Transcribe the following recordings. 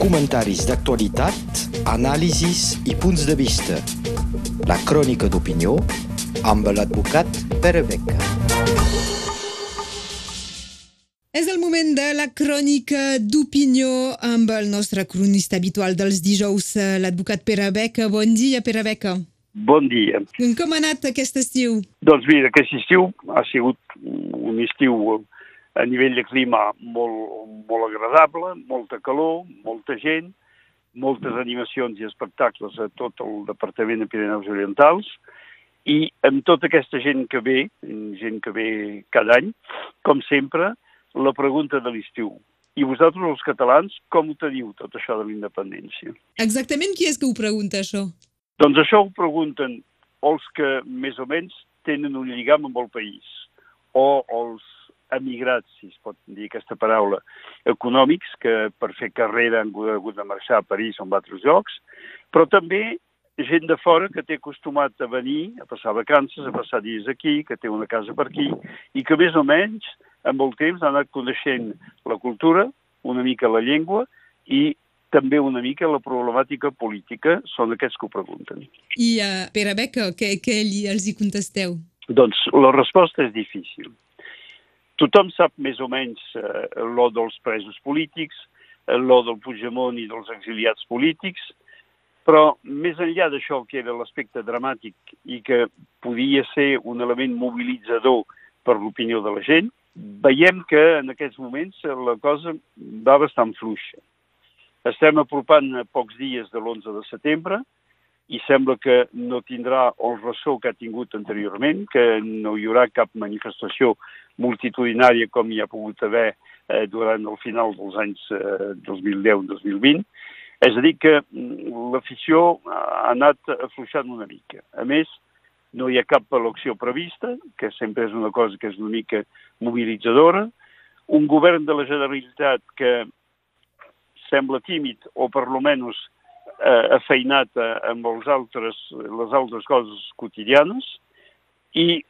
comentaris d'actualitat, anàlisis i punts de vista. La crònica d'opinió amb l'advocat Pere Beca. És el moment de la crònica d'opinió amb el nostre cronista habitual dels dijous, l'advocat Pere Beca. Bon dia, Pere Beca. Bon dia. Com ha anat aquest estiu? Doncs mira, aquest estiu ha sigut un estiu a nivell de clima molt, molt agradable, molta calor, molta gent, moltes animacions i espectacles a tot el Departament de Pirineus Orientals i amb tota aquesta gent que ve, gent que ve cada any, com sempre, la pregunta de l'estiu. I vosaltres, els catalans, com ho teniu, tot això de la independència? Exactament qui és que ho pregunta, això? Doncs això ho pregunten els que més o menys tenen un lligam amb el país, o els emigrats, si es pot dir aquesta paraula, econòmics, que per fer carrera han hagut de marxar a París o en altres llocs, però també gent de fora que té acostumat a venir, a passar vacances, a passar dies aquí, que té una casa per aquí, i que més o menys, amb el temps, ha anat coneixent la cultura, una mica la llengua, i també una mica la problemàtica política, són aquests que ho pregunten. I, uh, Pere Beca, què, què els hi contesteu? Doncs la resposta és difícil. Tothom sap més o menys eh, l'o dels presos polítics, l'o del Puigdemont i dels exiliats polítics, però més enllà d'això que era l'aspecte dramàtic i que podia ser un element mobilitzador per l'opinió de la gent, veiem que en aquests moments la cosa va bastant fluixa. Estem apropant a pocs dies de l'11 de setembre i sembla que no tindrà el ressò que ha tingut anteriorment, que no hi haurà cap manifestació multitudinària com hi ha pogut haver eh, durant el final dels anys eh, 2010-2020. És a dir, que mm, l'afició ha anat afluixant una mica. A més, no hi ha cap elecció prevista, que sempre és una cosa que és una mica mobilitzadora. Un govern de la Generalitat que sembla tímid o per lo menys eh, afeinat amb els altres, les altres coses quotidianes i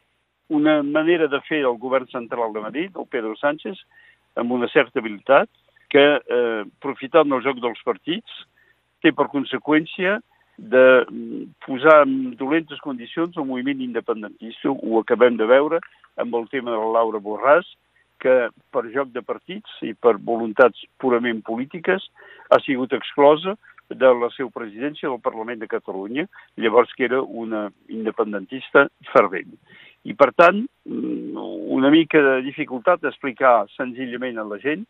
una manera de fer del govern central de Madrid, el Pedro Sánchez, amb una certa habilitat, que, eh, aprofitant el joc dels partits, té per conseqüència de posar en dolentes condicions el moviment independentista. Ho acabem de veure amb el tema de la Laura Borràs, que per joc de partits i per voluntats purament polítiques ha sigut exclosa de la seva presidència del Parlament de Catalunya, llavors que era una independentista fervent. I, per tant, mm, una mica de dificultat d'explicar senzillament a la gent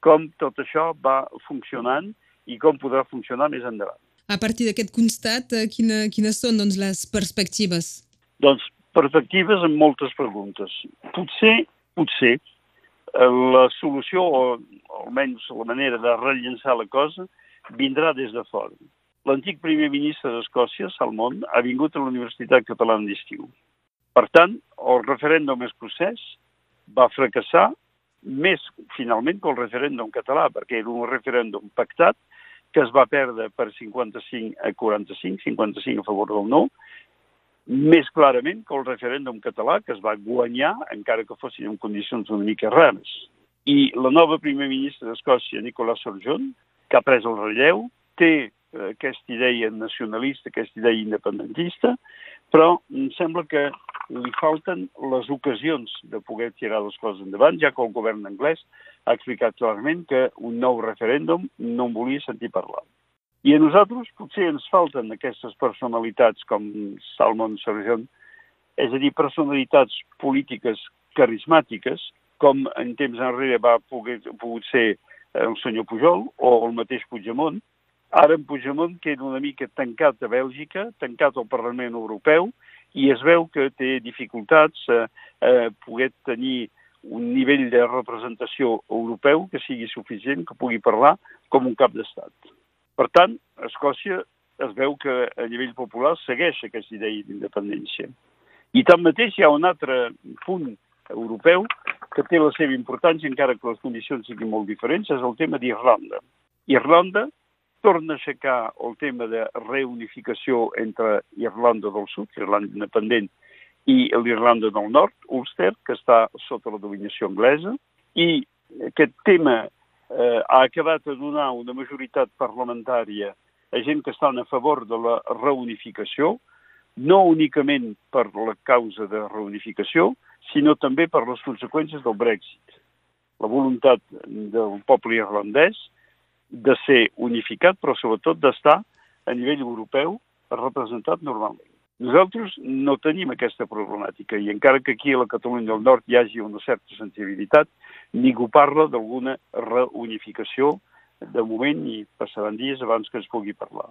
com tot això va funcionant i com podrà funcionar més endavant. A partir d'aquest constat, eh, quina, quines són doncs, les perspectives? Doncs perspectives amb moltes preguntes. Potser, potser, la solució, o almenys la manera de rellençar la cosa, vindrà des de fora. L'antic primer ministre d'Escòcia, Salmond, ha vingut a la Universitat Catalana d'Estiu. Per tant, el referèndum escocès va fracassar més finalment que el referèndum català, perquè era un referèndum pactat que es va perdre per 55 a 45, 55 a favor del no, més clarament que el referèndum català, que es va guanyar, encara que fossin en condicions una mica rares. I la nova primer ministra d'Escòcia, Nicolas Sturgeon, que ha pres el relleu, té eh, aquesta idea nacionalista, aquesta idea independentista, però em sembla que li falten les ocasions de poder tirar les coses endavant, ja que el govern anglès ha explicat clarament que un nou referèndum no en volia sentir parlar. I a nosaltres potser ens falten aquestes personalitats com Salmon Sargent, és a dir, personalitats polítiques carismàtiques, com en temps enrere va poder, pogut ser el senyor Pujol o el mateix Puigdemont. Ara en Puigdemont queda una mica tancat a Bèlgica, tancat al Parlament Europeu, i es veu que té dificultats a, a poder tenir un nivell de representació europeu que sigui suficient, que pugui parlar com un cap d'estat. Per tant, Escòcia es veu que a nivell popular segueix aquesta idea d'independència. I tanmateix hi ha un altre punt europeu que té la seva importància, encara que les condicions siguin molt diferents, és el tema d'Irlanda. Irlanda torna a aixecar el tema de reunificació entre Irlanda del Sud, Irlanda independent, i l'Irlanda del Nord, Ulster, que està sota la dominació anglesa, i aquest tema eh, ha acabat de donar una majoritat parlamentària a gent que estan a favor de la reunificació, no únicament per la causa de reunificació, sinó també per les conseqüències del Brexit. La voluntat del poble irlandès de ser unificat, però sobretot d'estar a nivell europeu representat normalment. Nosaltres no tenim aquesta problemàtica i encara que aquí a la Catalunya del Nord hi hagi una certa sensibilitat, ningú parla d'alguna reunificació de moment i passaran dies abans que es pugui parlar.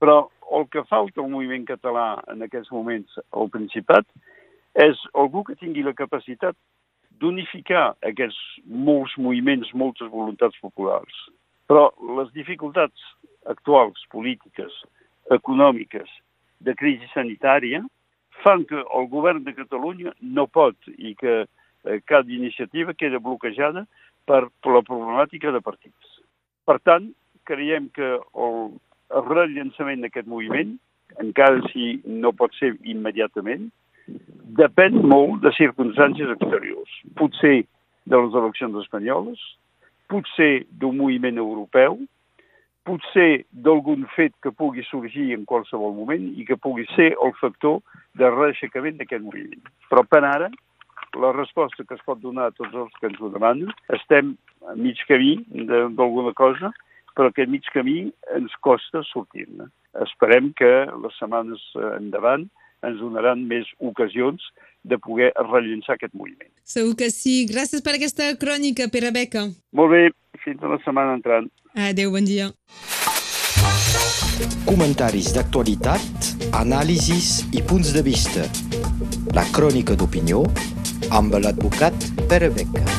Però el que falta al moviment català en aquests moments al Principat és algú que tingui la capacitat d'unificar aquests molts moviments, moltes voluntats populars. Però les dificultats actuals, polítiques, econòmiques, de crisi sanitària fan que el govern de Catalunya no pot i que eh, cada iniciativa queda bloquejada per, la problemàtica de partits. Per tant, creiem que el, el rellançament d'aquest moviment, encara si no pot ser immediatament, depèn molt de circumstàncies exteriors. Potser de les eleccions espanyoles, potser d'un moviment europeu, potser d'algun fet que pugui sorgir en qualsevol moment i que pugui ser el factor de reaixecament d'aquest moviment. Però per ara, la resposta que es pot donar a tots els que ens ho demanen, estem a mig camí d'alguna cosa, però aquest mig camí ens costa sortir-ne. Esperem que les setmanes endavant ens donaran més ocasions de poder rellençar aquest moviment. Segur que sí. Gràcies per aquesta crònica, Pere Beca. Molt bé, fins a la setmana entrant. Adéu, bon dia. Comentaris d'actualitat, anàlisis i punts de vista. La crònica d'opinió amb l'advocat Pere Beca.